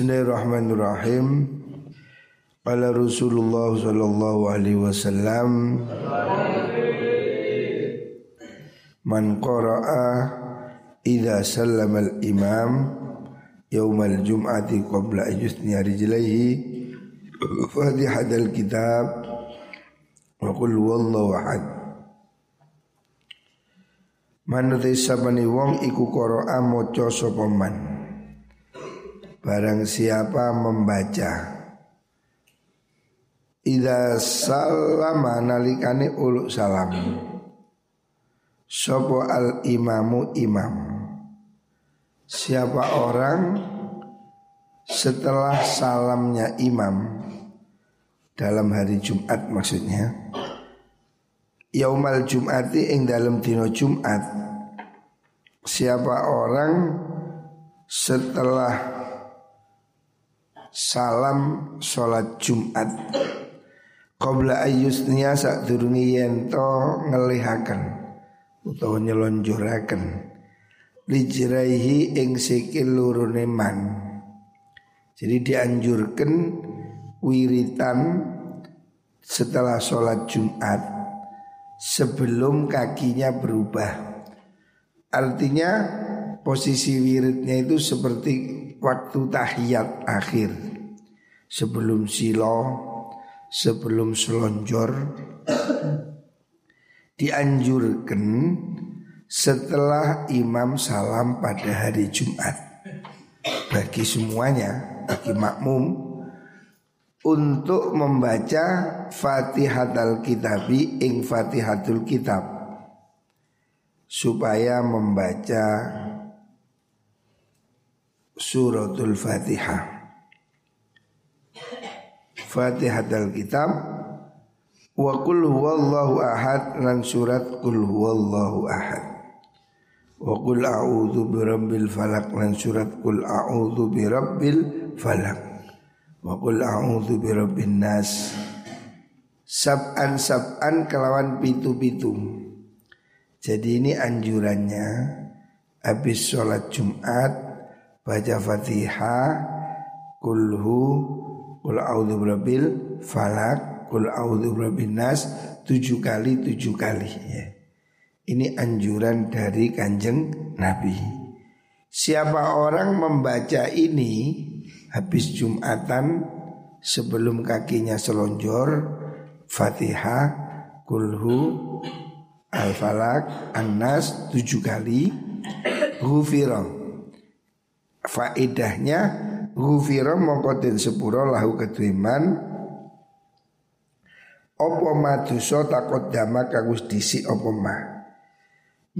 Bismillahirrahmanirrahim. Qala Rasulullah sallallahu alaihi wasallam Man qara'a idza sallama al-imam yaumal jum'ati qabla yusni rijlaihi Fatihah al-kitab wa qul wallahu ahad Manut sabani wong iku qara'a maca sapa man Barang siapa membaca. Ida salama nalikane uluk salam. Sopo al imamu imam. Siapa orang setelah salamnya imam Dalam hari Jumat maksudnya Yaumal Jum'ati ing dalam dino Jumat Siapa orang setelah salam sholat Jumat Qabla ayyusnya sak durungi yento ngelihakan utawa nyelonjoraken lijraihi ing sikil lurune man. Jadi dianjurkan wiritan setelah sholat Jumat sebelum kakinya berubah. Artinya posisi wiridnya itu seperti waktu tahiyat akhir. Sebelum silo sebelum selonjor dianjurkan setelah imam salam pada hari Jumat. Bagi semuanya bagi makmum untuk membaca Fatihatul Kitabi ing Fatihatul Kitab. Supaya membaca suratul Fatihah. Fatihatul Kitab wa qul huwallahu ahad lan surat qul huwallahu ahad. Wa qul a'udzu birabbil falaq lan surat qul a'udzu birabbil falaq. Wa qul a'udzu birabbin nas. Sab'an sab'an kelawan pitu-pitu. Jadi ini anjurannya habis sholat Jumat baca Fatihah kulhu kul a'udzu birabbil falak kul a'udzu birabbin nas tujuh kali tujuh kali ya. Ini anjuran dari kanjeng Nabi. Siapa orang membaca ini habis Jumatan sebelum kakinya selonjor Fatihah kulhu al-falak an-nas tujuh kali Hufirah faedahnya Gufiro mongko den sepuro lahu Opo maduso takut dama kagus disi opo ma?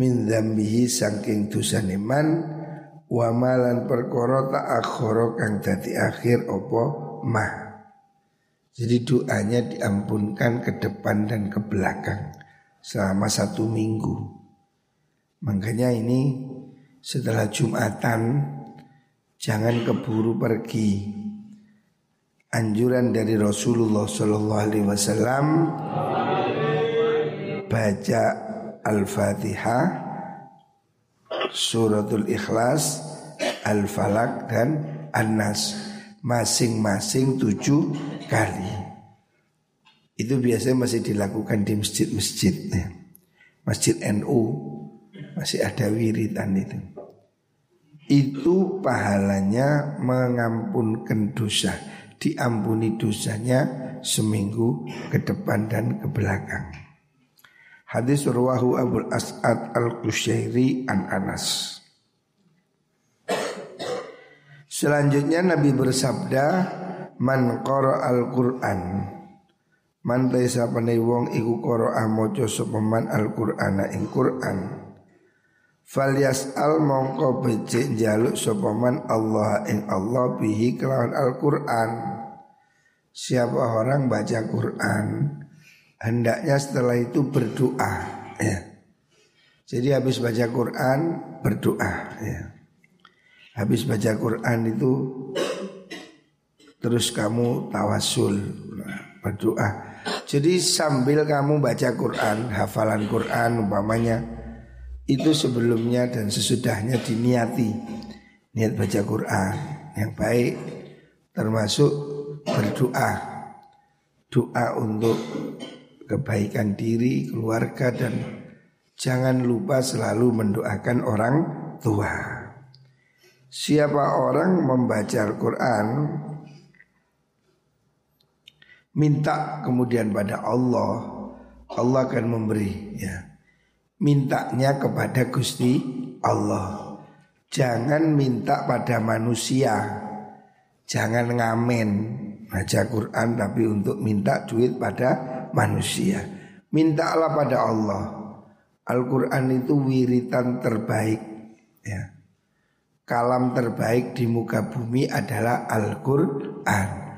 Min dambihi sangking dosane Wamalan perkoro tak akhoro kang dati akhir opo ma? Jadi doanya diampunkan ke depan dan ke belakang Selama satu minggu. Makanya ini setelah Jumatan jangan keburu pergi. Anjuran dari Rasulullah Sallallahu Alaihi Wasallam baca Al-Fatihah, Suratul Ikhlas, Al-Falak dan An-Nas masing-masing tujuh kali. Itu biasanya masih dilakukan di masjid-masjid ya. Masjid NU masih ada wiridan itu itu pahalanya mengampunkan dosa. Diampuni dosanya seminggu ke depan dan ke belakang. Hadis ruwahu Abu As'ad al-Qusyairi an Anas. Selanjutnya Nabi bersabda Man qara al-Qur'an. Man taisa wong iku qara maca sapa man al-Qur'ana ing Qur'an Falyas al mongko becik jaluk sopaman Allah ing Allah bihi kelawan Al-Quran Siapa orang baca Quran Hendaknya setelah itu berdoa ya. Jadi habis baca Quran berdoa ya. Habis baca Quran itu Terus kamu tawasul Berdoa Jadi sambil kamu baca Quran Hafalan Quran umpamanya itu sebelumnya dan sesudahnya diniati niat baca Quran yang baik termasuk berdoa. Doa untuk kebaikan diri, keluarga dan jangan lupa selalu mendoakan orang tua. Siapa orang membaca Al-Qur'an minta kemudian pada Allah, Allah akan memberi ya. Mintanya kepada Gusti Allah. Jangan minta pada manusia. Jangan ngamen baca Quran tapi untuk minta duit pada manusia. Mintalah pada Allah. Al-Quran itu wiritan terbaik ya. Kalam terbaik di muka bumi adalah Al-Quran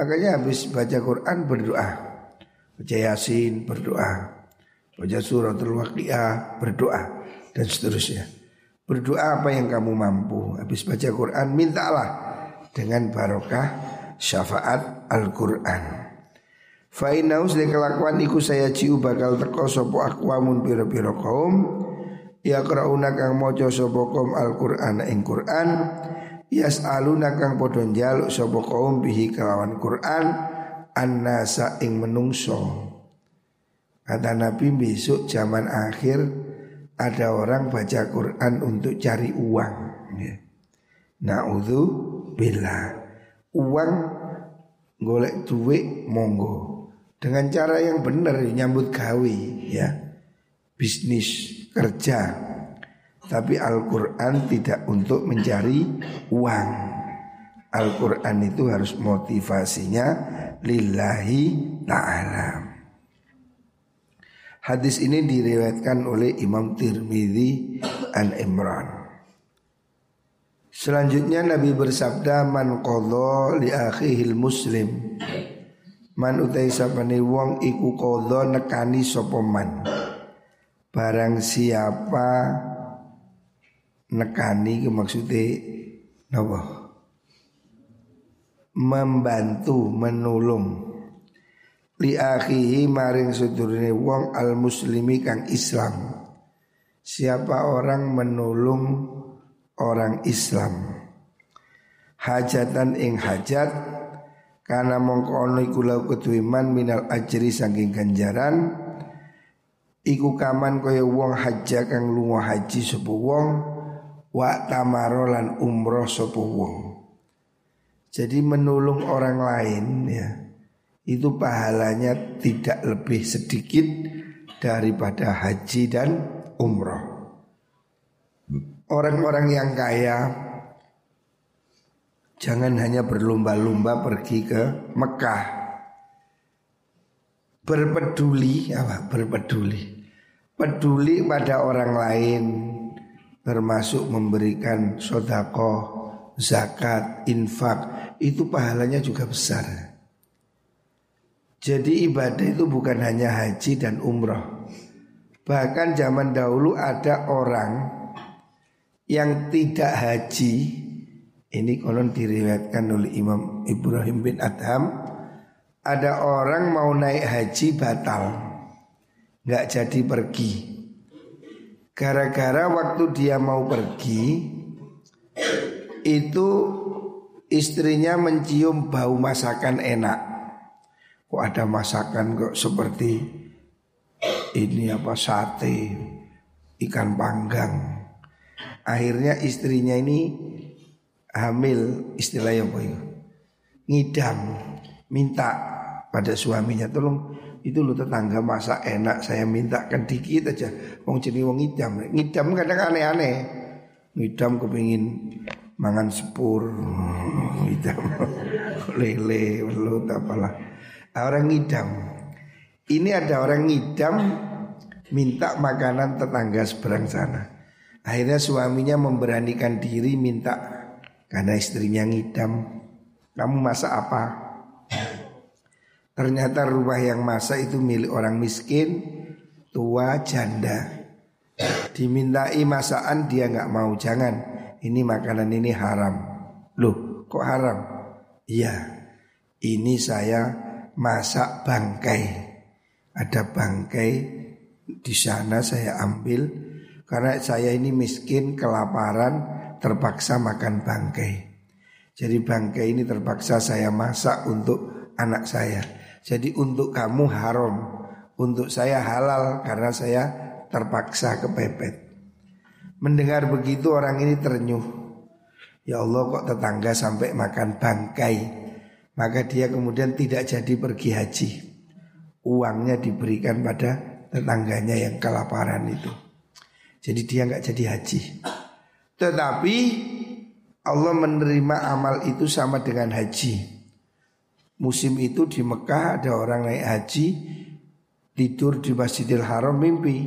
Makanya habis baca Quran berdoa. Baca Yasin berdoa. Baca suratul waqiah berdoa dan seterusnya. Berdoa apa yang kamu mampu. Habis baca Quran mintalah dengan barokah syafaat Al-Qur'an. Fa innaus de kelakuan iku saya ciu bakal teko sapa akwamun pira-pira kaum ya krauna kang maca sapa kaum Al-Qur'an ing Qur'an Yas'aluna kang padha njaluk sapa kaum bihi kelawan Quran annasa ing menungso. Kata Nabi besok zaman akhir ada orang baca Quran untuk cari uang. Naudhu bila uang golek duit monggo. Dengan cara yang benar nyambut gawe ya. Bisnis kerja. Tapi Al-Quran tidak untuk mencari uang. Al-Quran itu harus motivasinya lillahi ta'ala Hadis ini diriwayatkan oleh Imam Tirmidzi an Imran. Selanjutnya Nabi bersabda man qadha li akhihil muslim. Man utai sapane wong iku qadha nekani sapa man? Barang siapa nekani ke maksudnya napa? Membantu menolong li akhihi maring sedurunge wong al muslimi kang Islam. Siapa orang menolong orang Islam? Hajatan ing hajat karena mongko ono iku lau minal ajri saking ganjaran iku kaman kaya wong haja kang lunga haji sapa wong wa tamarolan umroh sopo wong. Jadi menolong orang lain ya itu pahalanya tidak lebih sedikit daripada haji dan umroh. Orang-orang yang kaya jangan hanya berlomba-lomba pergi ke Mekah. Berpeduli apa? Berpeduli. Peduli pada orang lain, termasuk memberikan sodako, zakat, infak itu pahalanya juga besar. Jadi ibadah itu bukan hanya haji dan umroh. Bahkan zaman dahulu ada orang yang tidak haji. Ini konon diriwayatkan oleh Imam Ibrahim bin Adham. Ada orang mau naik haji batal, nggak jadi pergi. Gara-gara waktu dia mau pergi Itu istrinya mencium bau masakan enak Kok ada masakan kok seperti Ini apa sate Ikan panggang. Akhirnya istrinya ini Hamil istilahnya apa itu? Ngidam Minta pada suaminya Tolong itu lu tetangga masak enak saya mintakan dikit aja. Wong jadi wong ngidam. Ngidam kadang aneh-aneh. Ngidam kepingin mangan sepur ngidam lele belut apalah orang ngidam ini ada orang ngidam minta makanan tetangga seberang sana akhirnya suaminya memberanikan diri minta karena istrinya ngidam kamu masak apa Ternyata rumah yang masak itu milik orang miskin, tua, janda. Dimintai masakan dia nggak mau jangan. Ini makanan ini haram. Loh, kok haram? Iya. Ini saya masak bangkai. Ada bangkai di sana saya ambil karena saya ini miskin, kelaparan, terpaksa makan bangkai. Jadi bangkai ini terpaksa saya masak untuk anak saya. Jadi untuk kamu haram, untuk saya halal karena saya terpaksa kepepet. Mendengar begitu orang ini ternyuh. Ya Allah kok tetangga sampai makan bangkai. Maka dia kemudian tidak jadi pergi haji. Uangnya diberikan pada tetangganya yang kelaparan itu. Jadi dia nggak jadi haji. Tetapi Allah menerima amal itu sama dengan haji. Musim itu di Mekah ada orang naik haji tidur di Masjidil Haram mimpi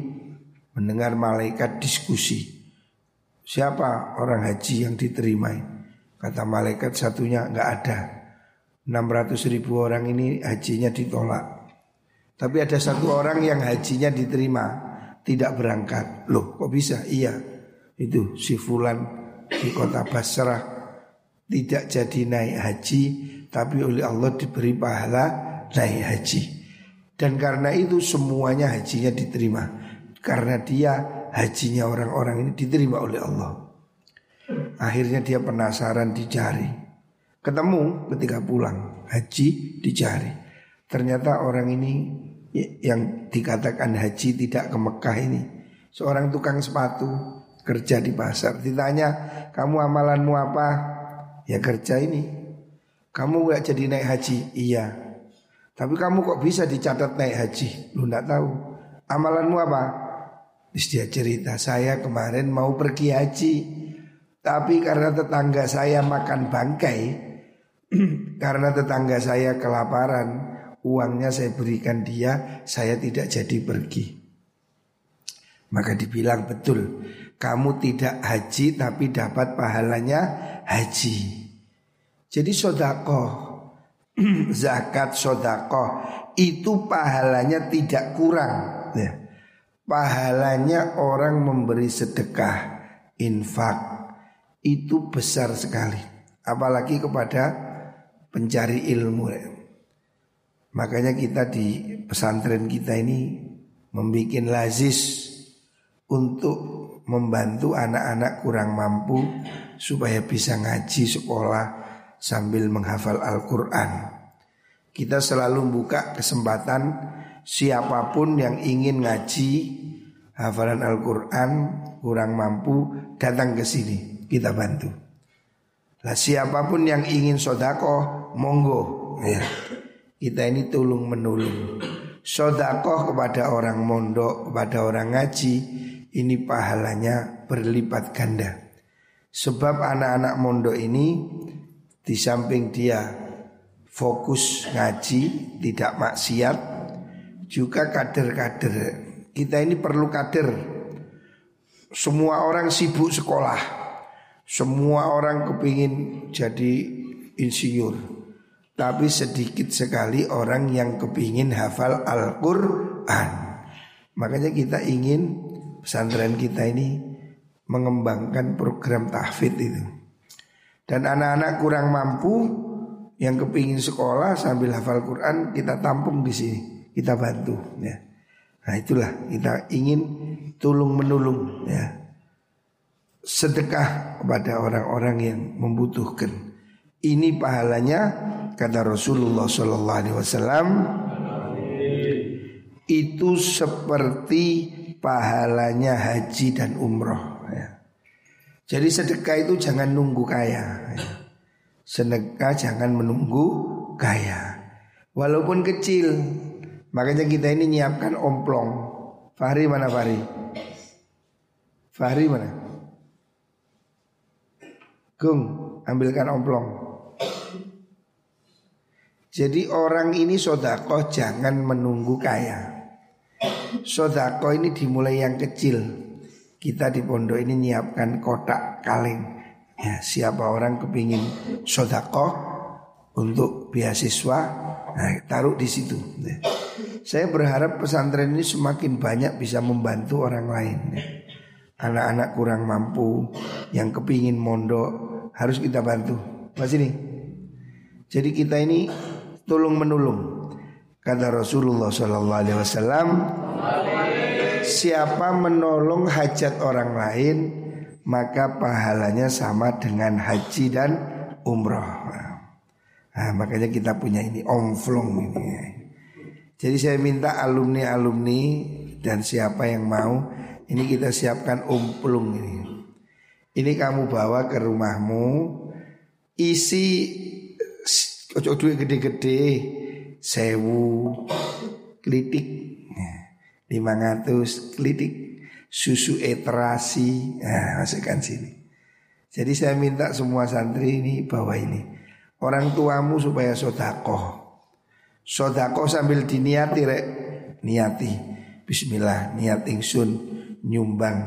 mendengar malaikat diskusi. Siapa orang haji yang diterima? Kata malaikat satunya nggak ada. 600 ribu orang ini hajinya ditolak. Tapi ada satu orang yang hajinya diterima, tidak berangkat. Loh, kok bisa? Iya. Itu si fulan di kota Basrah tidak jadi naik haji, tapi oleh Allah diberi pahala naik haji. Dan karena itu semuanya hajinya diterima. Karena dia hajinya orang-orang ini diterima oleh Allah. Akhirnya dia penasaran dicari. Ketemu ketika pulang, haji dicari. Ternyata orang ini yang dikatakan haji tidak ke Mekah ini seorang tukang sepatu kerja di pasar. Ditanya, "Kamu amalanmu apa?" Ya kerja ini. Kamu gak jadi naik haji? Iya. Tapi kamu kok bisa dicatat naik haji? Lu gak tahu. Amalanmu apa? Terus dia cerita, saya kemarin mau pergi haji Tapi karena tetangga saya makan bangkai Karena tetangga saya kelaparan Uangnya saya berikan dia Saya tidak jadi pergi. Maka dibilang betul Kamu tidak haji tapi dapat pahalanya haji. Jadi sodakoh Zakat sodakoh Itu pahalanya tidak kurang. Ya. Pahalanya orang memberi sedekah, infak itu besar sekali. Apalagi kepada pencari ilmu. Makanya kita di pesantren kita ini membuat lazis untuk membantu anak-anak kurang mampu supaya bisa ngaji sekolah sambil menghafal Al-Quran. Kita selalu buka kesempatan siapa pun yang ingin ngaji hafalan Al-Quran kurang mampu datang ke sini kita bantu. Lah siapa pun yang ingin sodako monggo ya. Kita ini tulung menulung. Sodako kepada orang mondok, kepada orang ngaji ini pahalanya berlipat ganda. Sebab anak-anak mondok ini di samping dia fokus ngaji, tidak maksiat, juga kader-kader. Kita ini perlu kader. Semua orang sibuk sekolah. Semua orang kepingin jadi insinyur. Tapi sedikit sekali orang yang kepingin hafal Al-Quran. Makanya kita ingin pesantren kita ini mengembangkan program tahfidz itu. Dan anak-anak kurang mampu yang kepingin sekolah sambil hafal Quran kita tampung di sini kita bantu ya. Nah itulah kita ingin tulung menulung ya. Sedekah kepada orang-orang yang membutuhkan. Ini pahalanya kata Rasulullah Shallallahu Alaihi Wasallam itu seperti pahalanya haji dan umroh. Ya. Jadi sedekah itu jangan nunggu kaya. Ya. Sedekah jangan menunggu kaya. Walaupun kecil, Makanya kita ini nyiapkan omplong. Fahri mana Fahri? Fahri mana? Gung, ambilkan omplong. Jadi orang ini sodako jangan menunggu kaya. Sodako ini dimulai yang kecil. Kita di pondok ini nyiapkan kotak kaleng. Ya, siapa orang kepingin sodako untuk beasiswa, nah, taruh di situ. Ya. Saya berharap pesantren ini semakin banyak bisa membantu orang lain. Anak-anak kurang mampu yang kepingin mondok harus kita bantu. Mas ini. Jadi kita ini tolong menolong. Kata Rasulullah Sallallahu Alaihi Wasallam, siapa menolong hajat orang lain maka pahalanya sama dengan haji dan umroh. Nah, makanya kita punya ini omflong ini. Jadi saya minta alumni-alumni dan siapa yang mau ini kita siapkan umplung ini. Ini kamu bawa ke rumahmu isi ojo duit gede-gede sewu klitik. Lima ratus klitik. Susu eterasi. Nah, masukkan sini. Jadi saya minta semua santri ini bawa ini. Orang tuamu supaya sodakoh. Sodakoh sambil diniati rek. Niati. Bismillah niat ingsun nyumbang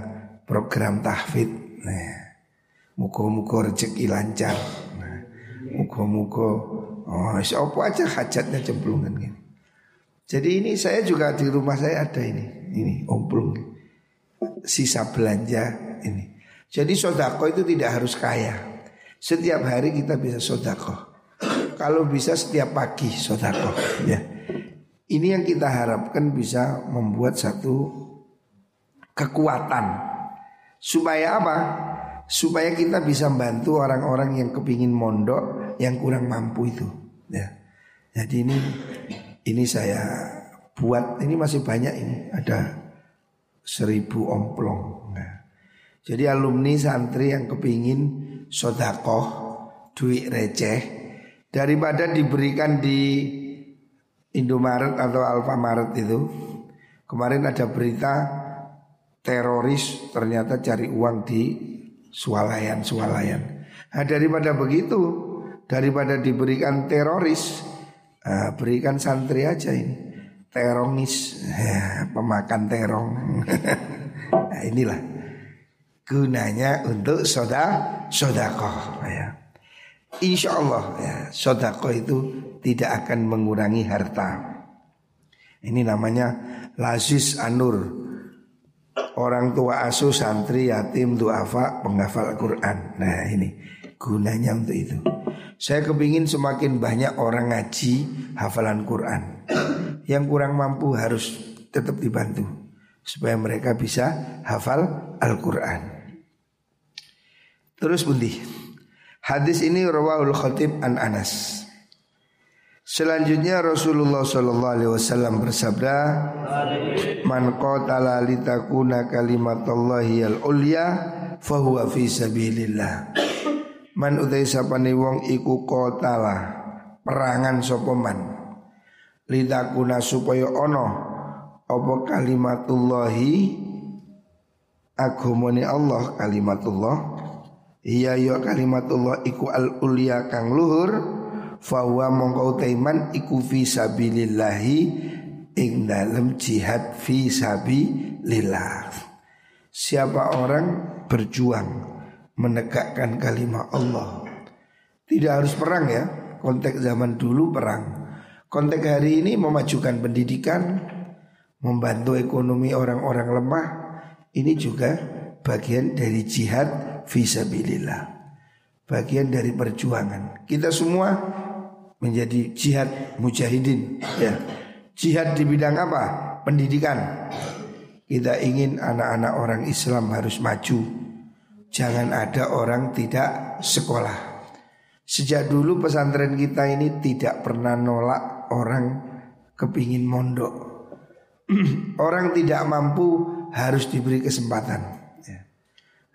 program tahfidz Nah, muka-muka rezeki lancar. Nah, muka-muka oh siapa aja hajatnya cemplungan gini. Jadi ini saya juga di rumah saya ada ini, ini omplung, sisa belanja ini. Jadi sodako itu tidak harus kaya. Setiap hari kita bisa sodako. Kalau bisa setiap pagi sodako, ya. Ini yang kita harapkan bisa membuat satu kekuatan Supaya apa? Supaya kita bisa bantu orang-orang yang kepingin mondok yang kurang mampu itu. Ya. Jadi ini ini saya buat ini masih banyak ini ada seribu omplong. Nah. Jadi alumni santri yang kepingin sodakoh duit receh daripada diberikan di Indomaret atau Alfamaret itu kemarin ada berita teroris ternyata cari uang di swalayan-swalayan. Nah, daripada begitu, daripada diberikan teroris, nah, berikan santri aja ini. Teronis, ya, pemakan terong. nah, inilah gunanya untuk soda sodako. Ya. Insya Allah ya, sodako itu tidak akan mengurangi harta. Ini namanya lazis anur orang tua asuh santri yatim duafa penghafal Quran. Nah ini gunanya untuk itu. Saya kepingin semakin banyak orang ngaji hafalan Quran. Yang kurang mampu harus tetap dibantu supaya mereka bisa hafal Al-Quran. Terus bundi. Hadis ini rawahul khatib an Anas. Selanjutnya Rasulullah Shallallahu Alaihi Wasallam bersabda, "Man qatala litakuna kalimatullahi al ulya, fahuwa fi sabilillah." Man utai sapane wong iku qatala perangan sopoman litakuna supaya ono apa kalimatullahi? Agamane Allah kalimatullah. Iya ya kalimatullah iku al ulya kang luhur. Fahuwa mongkau taiman iku fi sabilillahi ing dalam jihad fi sabilillah. Siapa orang berjuang menegakkan kalimat Allah. Tidak harus perang ya. Konteks zaman dulu perang. Konteks hari ini memajukan pendidikan, membantu ekonomi orang-orang lemah. Ini juga bagian dari jihad visabilillah. Bagian dari perjuangan. Kita semua menjadi jihad mujahidin ya. Jihad di bidang apa? Pendidikan. Kita ingin anak-anak orang Islam harus maju. Jangan ada orang tidak sekolah. Sejak dulu pesantren kita ini tidak pernah nolak orang kepingin mondok. orang tidak mampu harus diberi kesempatan. Ya.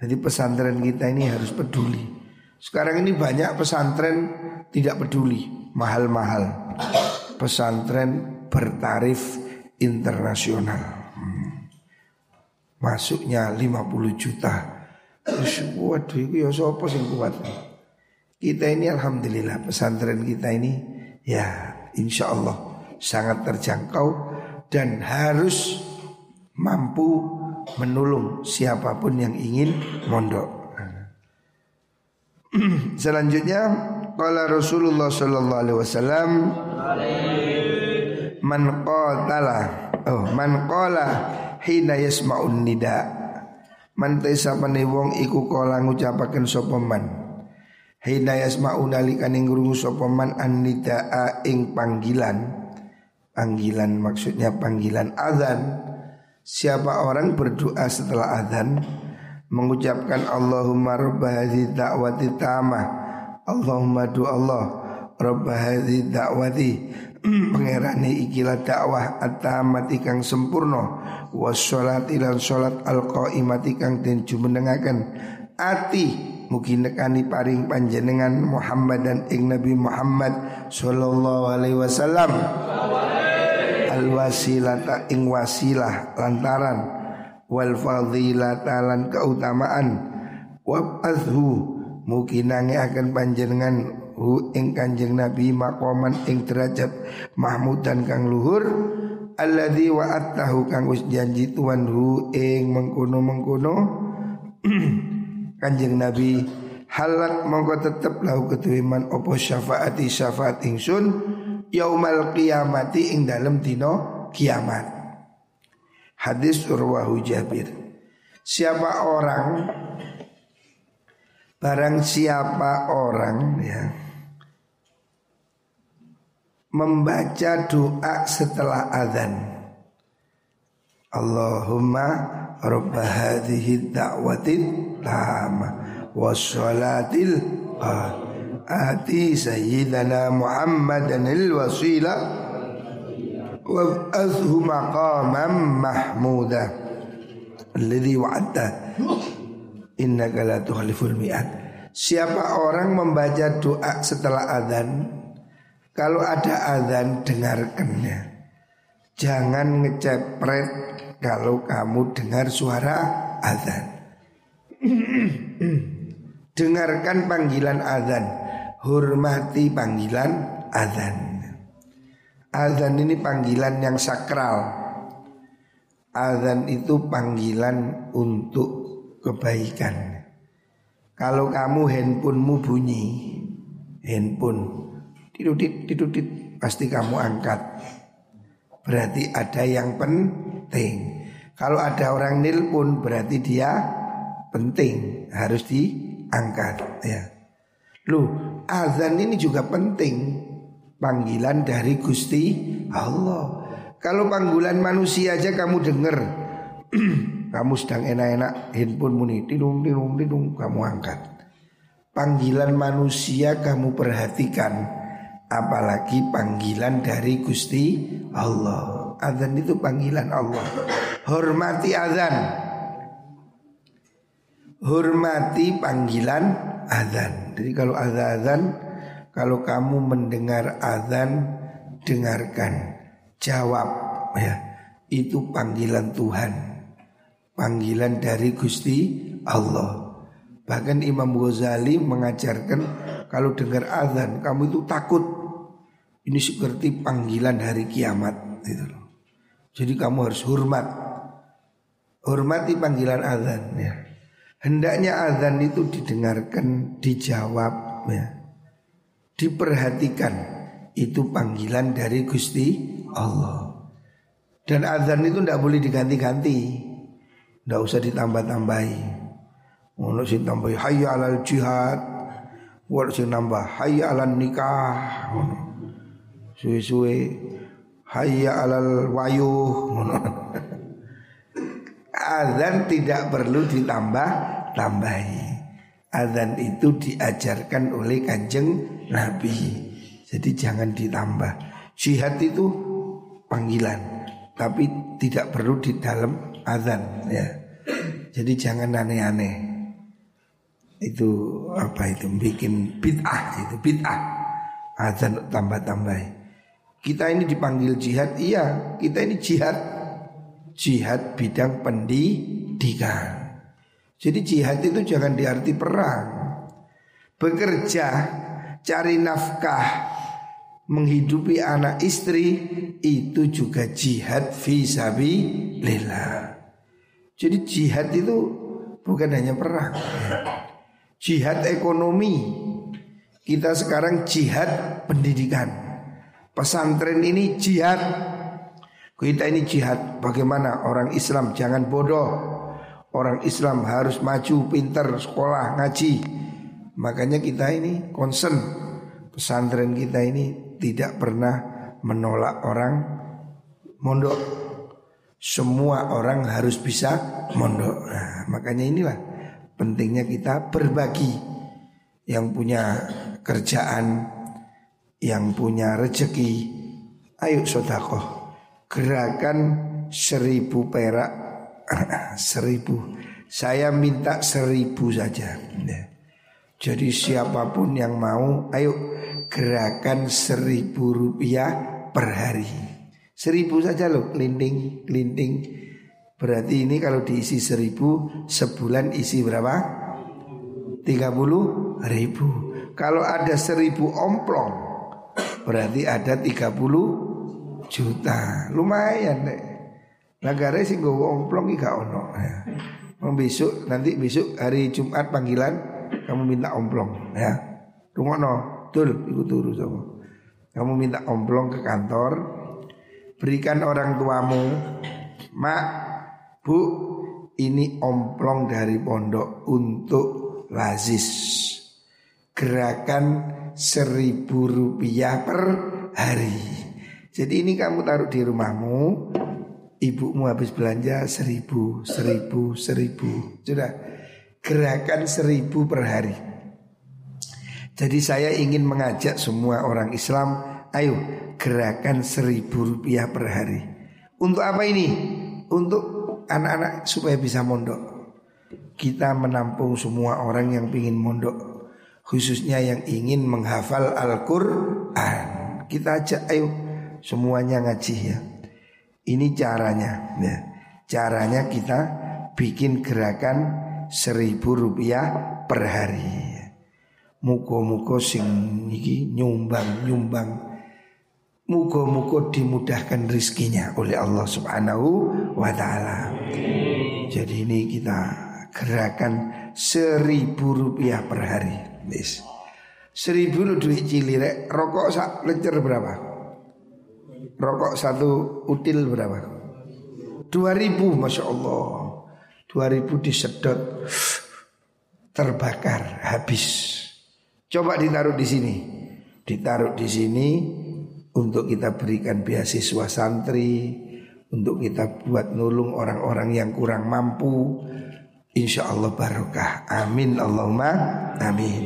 Jadi pesantren kita ini harus peduli. Sekarang ini banyak pesantren tidak peduli mahal-mahal pesantren bertarif internasional hmm. masuknya 50 juta waduh itu ya sopo sing kuat kita ini alhamdulillah pesantren kita ini ya insya Allah sangat terjangkau dan harus mampu menolong siapa pun yang ingin mondok. Selanjutnya Qala Rasulullah sallallahu alaihi wasallam Man qatala Oh man qala hina yasma'un nida Man taisa wong iku kala ngucapaken sapa man? Hina yasma'u nalikan ing krungu sapa man an nidaa ing panggilan. Panggilan maksudnya panggilan azan Siapa orang berdoa setelah azan mengucapkan Allahumma rabb hadhihi da'wati tamah. Allahumma du Allah Rabb hadhi da'wati Pengerani ikilah dakwah at-tamati kang sempurna. Wassolati lan sholat al-qaimati kang den jumenengaken. Ati mugi nekani paring panjenengan Muhammad dan ing Nabi Muhammad sallallahu alaihi wasallam. Al wasilata ing wasilah lantaran. Wal fadilata lan keutamaan. Wa azhu mugi nange akan panjenengan hu ing kanjeng Nabi makoman ing derajat mahmud dan kang luhur alladzi wa'atahu kang wis janji tuan hu ing mengkono-mengkono. Kanjeng Nabi halak mongko tetep lahu ketuiman opo syafaati syafaat ingsun yaumal kiamati ing dalem dino kiamat. Hadis urwahu Jabir. Siapa orang barang siapa orang ya membaca doa setelah azan. Allahumma rabb hadhihi da'watin tama wassalatil ati sayyidana Muhammadan al-wasila. Wa azhu maqamam mahmuda. Alladhi wa'adta. Innaka la tukhliful mi'ad. Siapa orang membaca doa setelah azan kalau ada azan dengarkannya. Jangan ngecepret kalau kamu dengar suara azan. Dengarkan panggilan azan, hormati panggilan azan. Azan ini panggilan yang sakral. Azan itu panggilan untuk kebaikan. Kalau kamu handphonemu bunyi, handphone Tidudit, tidudit Pasti kamu angkat. Berarti ada yang penting. Kalau ada orang nilpun berarti dia penting. Harus diangkat ya. Loh azan ini juga penting. Panggilan dari Gusti Allah. Kalau panggilan manusia aja kamu dengar Kamu sedang enak-enak handphone muni Tidung, tidung, tidung Kamu angkat. Panggilan manusia kamu perhatikan apalagi panggilan dari Gusti Allah. Azan itu panggilan Allah. Hormati azan. Hormati panggilan azan. Jadi kalau azan, kalau kamu mendengar azan, dengarkan, jawab ya. Itu panggilan Tuhan. Panggilan dari Gusti Allah. Bahkan Imam Ghazali mengajarkan kalau dengar azan kamu itu takut ini seperti panggilan hari kiamat gitu loh. Jadi kamu harus hormat. Hormati panggilan azan ya. Hendaknya azan itu didengarkan, dijawab ya. Diperhatikan itu panggilan dari Gusti Allah. Dan azan itu tidak boleh diganti-ganti. Tidak usah ditambah-tambahi. Mau sih tambahi hayya alal jihad. Mau sih nambah hayya alal nikah suwe-suwe hayya alal wayuh azan tidak perlu ditambah tambahi azan itu diajarkan oleh kanjeng nabi. Jadi jangan ditambah. Jihad itu panggilan tapi tidak perlu di dalam azan ya. Jadi jangan aneh-aneh. Itu apa itu? Bikin bid'ah itu bid'ah. Azan tambah-tambah kita ini dipanggil jihad, iya. Kita ini jihad. Jihad bidang pendidikan. Jadi jihad itu jangan diarti perang. Bekerja, cari nafkah Menghidupi anak istri Itu juga jihad visabilillah. Jadi jihad itu bukan hanya perang. Jihad ekonomi. Kita sekarang jihad pendidikan Pesantren ini jihad. Kita ini jihad. Bagaimana orang Islam jangan bodoh. Orang Islam harus maju, pinter, sekolah, ngaji. Makanya kita ini concern. Pesantren kita ini tidak pernah menolak orang mondok. Semua orang harus bisa mondok. Nah, makanya inilah pentingnya kita berbagi. yang punya kerjaan, yang punya rezeki, ayo sodakoh. Gerakan seribu perak, seribu. Saya minta seribu saja. Ya. Jadi siapa pun yang mau, ayo gerakan seribu rupiah per hari. Seribu saja loh, kelinting, kelinting. Berarti ini kalau diisi seribu, sebulan isi berapa? 30 ribu Kalau ada seribu omplong Berarti ada 30 juta Lumayan deh Negara sih gue omplong gak ono ya. Besok nanti besok hari Jumat panggilan kamu minta omplong ya. Rungono, tul ikut turu sama. Kamu minta omplong ke kantor, berikan orang tuamu, mak, bu, ini omplong dari pondok untuk lazis Gerakan seribu rupiah per hari. Jadi ini kamu taruh di rumahmu Ibumu habis belanja seribu, seribu, seribu. Sudah Gerakan seribu per hari. Jadi saya ingin mengajak semua orang Islam Ayo gerakan seribu rupiah per hari. Untuk apa ini? Untuk anak-anak supaya bisa mondok. Kita menampung semua orang yang ingin mondok Khususnya yang ingin menghafal Al-Quran. Kita ajak ayo semuanya ngaji ya. Ini caranya ya. Caranya kita bikin gerakan seribu rupiah per hari. Muko-muko sing iki nyumbang nyumbang. Muko-muko dimudahkan rizkinya oleh Allah subhanahu wa ta'ala. Jadi ini kita gerakan seribu rupiah per hari. Bis. Seribu lu duit cilirek, rokok sak lencer berapa? Rokok satu util berapa? Dua ribu, masya Allah. Dua ribu disedot, terbakar, habis. Coba ditaruh di sini, ditaruh di sini untuk kita berikan beasiswa santri, untuk kita buat nulung orang-orang yang kurang mampu, Insya Allah barokah. Amin Allahumma Amin.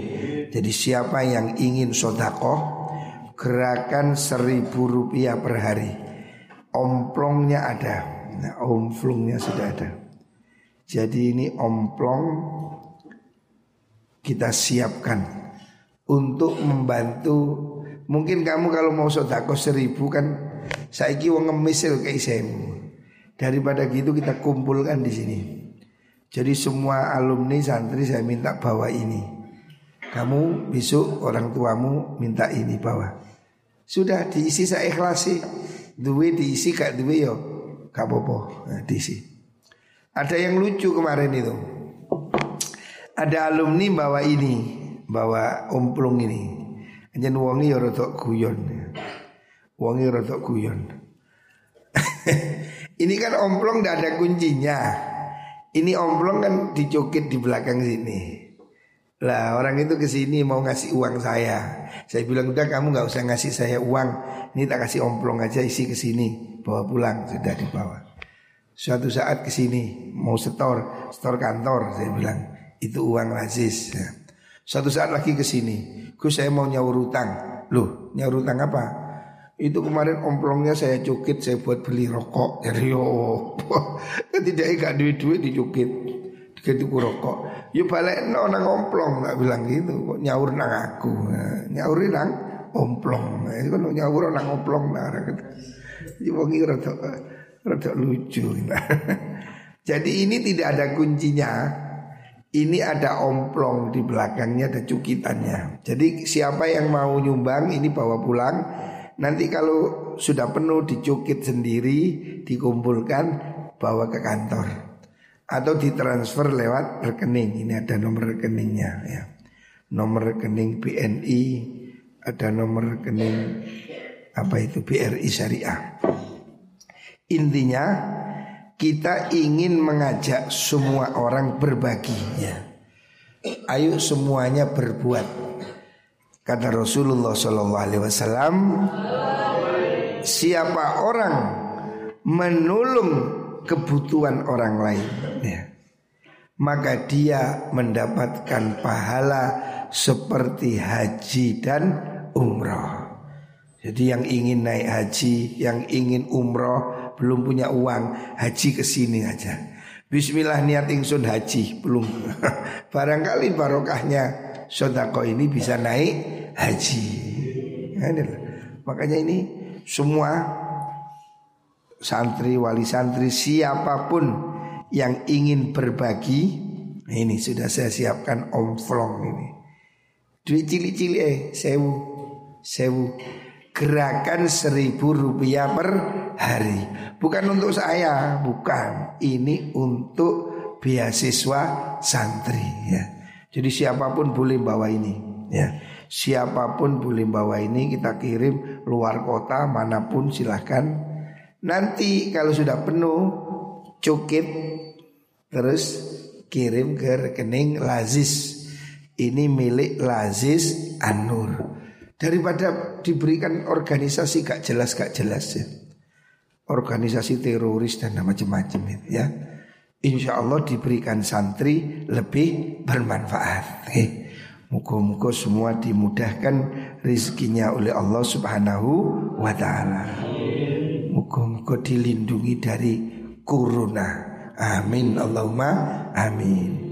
Jadi siapa yang ingin sodakoh Gerakan seribu rupiah per hari. Omplongnya ada. Nah, Omplongnya sudah ada. Jadi ini omplong Kita siapkan Untuk membantu. Mungkin kamu kalau mau sodakoh seribu kan Saiki wong ngemisil kayak Daripada gitu kita kumpulkan di sini jadi semua alumni santri saya minta bawa ini. Kamu besok orang tuamu minta ini bawa. Sudah diisi saya ikhlasi. Duwe diisi kak duwe yo. Kak popo nah, diisi. Ada yang lucu kemarin itu. Ada alumni bawa ini, bawa omplung ini. Anjen wongi yo rotok guyon. Wongi rotok guyon. ini kan omplong tidak ada kuncinya. Ini omplong kan dicukit di belakang sini. Lah orang itu ke sini mau ngasih uang saya. Saya bilang udah kamu nggak usah ngasih saya uang. Ini tak kasih omplong aja isi ke sini, bawa pulang sudah dibawa. Suatu saat ke sini mau setor, setor kantor saya bilang itu uang lazis. Ya. Suatu saat lagi ke sini, Gus saya mau nyaur utang. Loh, nyaur utang apa? Itu kemarin omplongnya saya cukit saya buat beli rokok. Jadi yo Tidak ikat duit-duit dicukit. Gitu ku rokok. Yo balik no nang omplong tak bilang gitu. Nyaur nang aku? Nah, Nyaurin nang omplong. Nah, Itu kan nyaur nang omplong nah, gitu. Ya wongi rada rada lucu nah. Jadi ini tidak ada kuncinya. Ini ada omplong di belakangnya ada cukitannya. Jadi siapa yang mau nyumbang ini bawa pulang Nanti kalau sudah penuh dicukit sendiri, dikumpulkan, bawa ke kantor atau ditransfer lewat rekening. Ini ada nomor rekeningnya ya. Nomor rekening BNI, ada nomor rekening apa itu BRI Syariah. Intinya kita ingin mengajak semua orang berbagi ya. Ayo semuanya berbuat Kata Rasulullah Shallallahu Alaihi Wasallam, siapa orang menolong kebutuhan orang lain, ya, maka dia mendapatkan pahala seperti haji dan umroh. Jadi yang ingin naik haji, yang ingin umroh, belum punya uang, haji ke sini aja. Bismillah niat ingsun haji, belum. Barangkali barokahnya sodako ini bisa naik haji. Nah, Makanya ini semua santri, wali santri, siapa pun yang ingin berbagi, ini sudah saya siapkan omflong ini. Duit cili-cili eh, sewu, sewu gerakan seribu rupiah per hari. Bukan untuk saya, bukan. Ini untuk beasiswa santri ya. Jadi siapa pun boleh bawa ini ya. Siapa pun boleh bawa ini kita kirim luar kota mana pun silahkan. Nanti kalau sudah penuh cukup terus kirim ke rekening Lazis. Ini milik Lazis Anur daripada diberikan organisasi gak jelas gak jelas ya organisasi teroris dan macam-macam itu ya Insya Allah diberikan santri lebih bermanfaat. Muka-muka semua dimudahkan rizkinya oleh Allah subhanahu wa ta'ala. Muka-muka dilindungi dari kuruna Amin Allahumma amin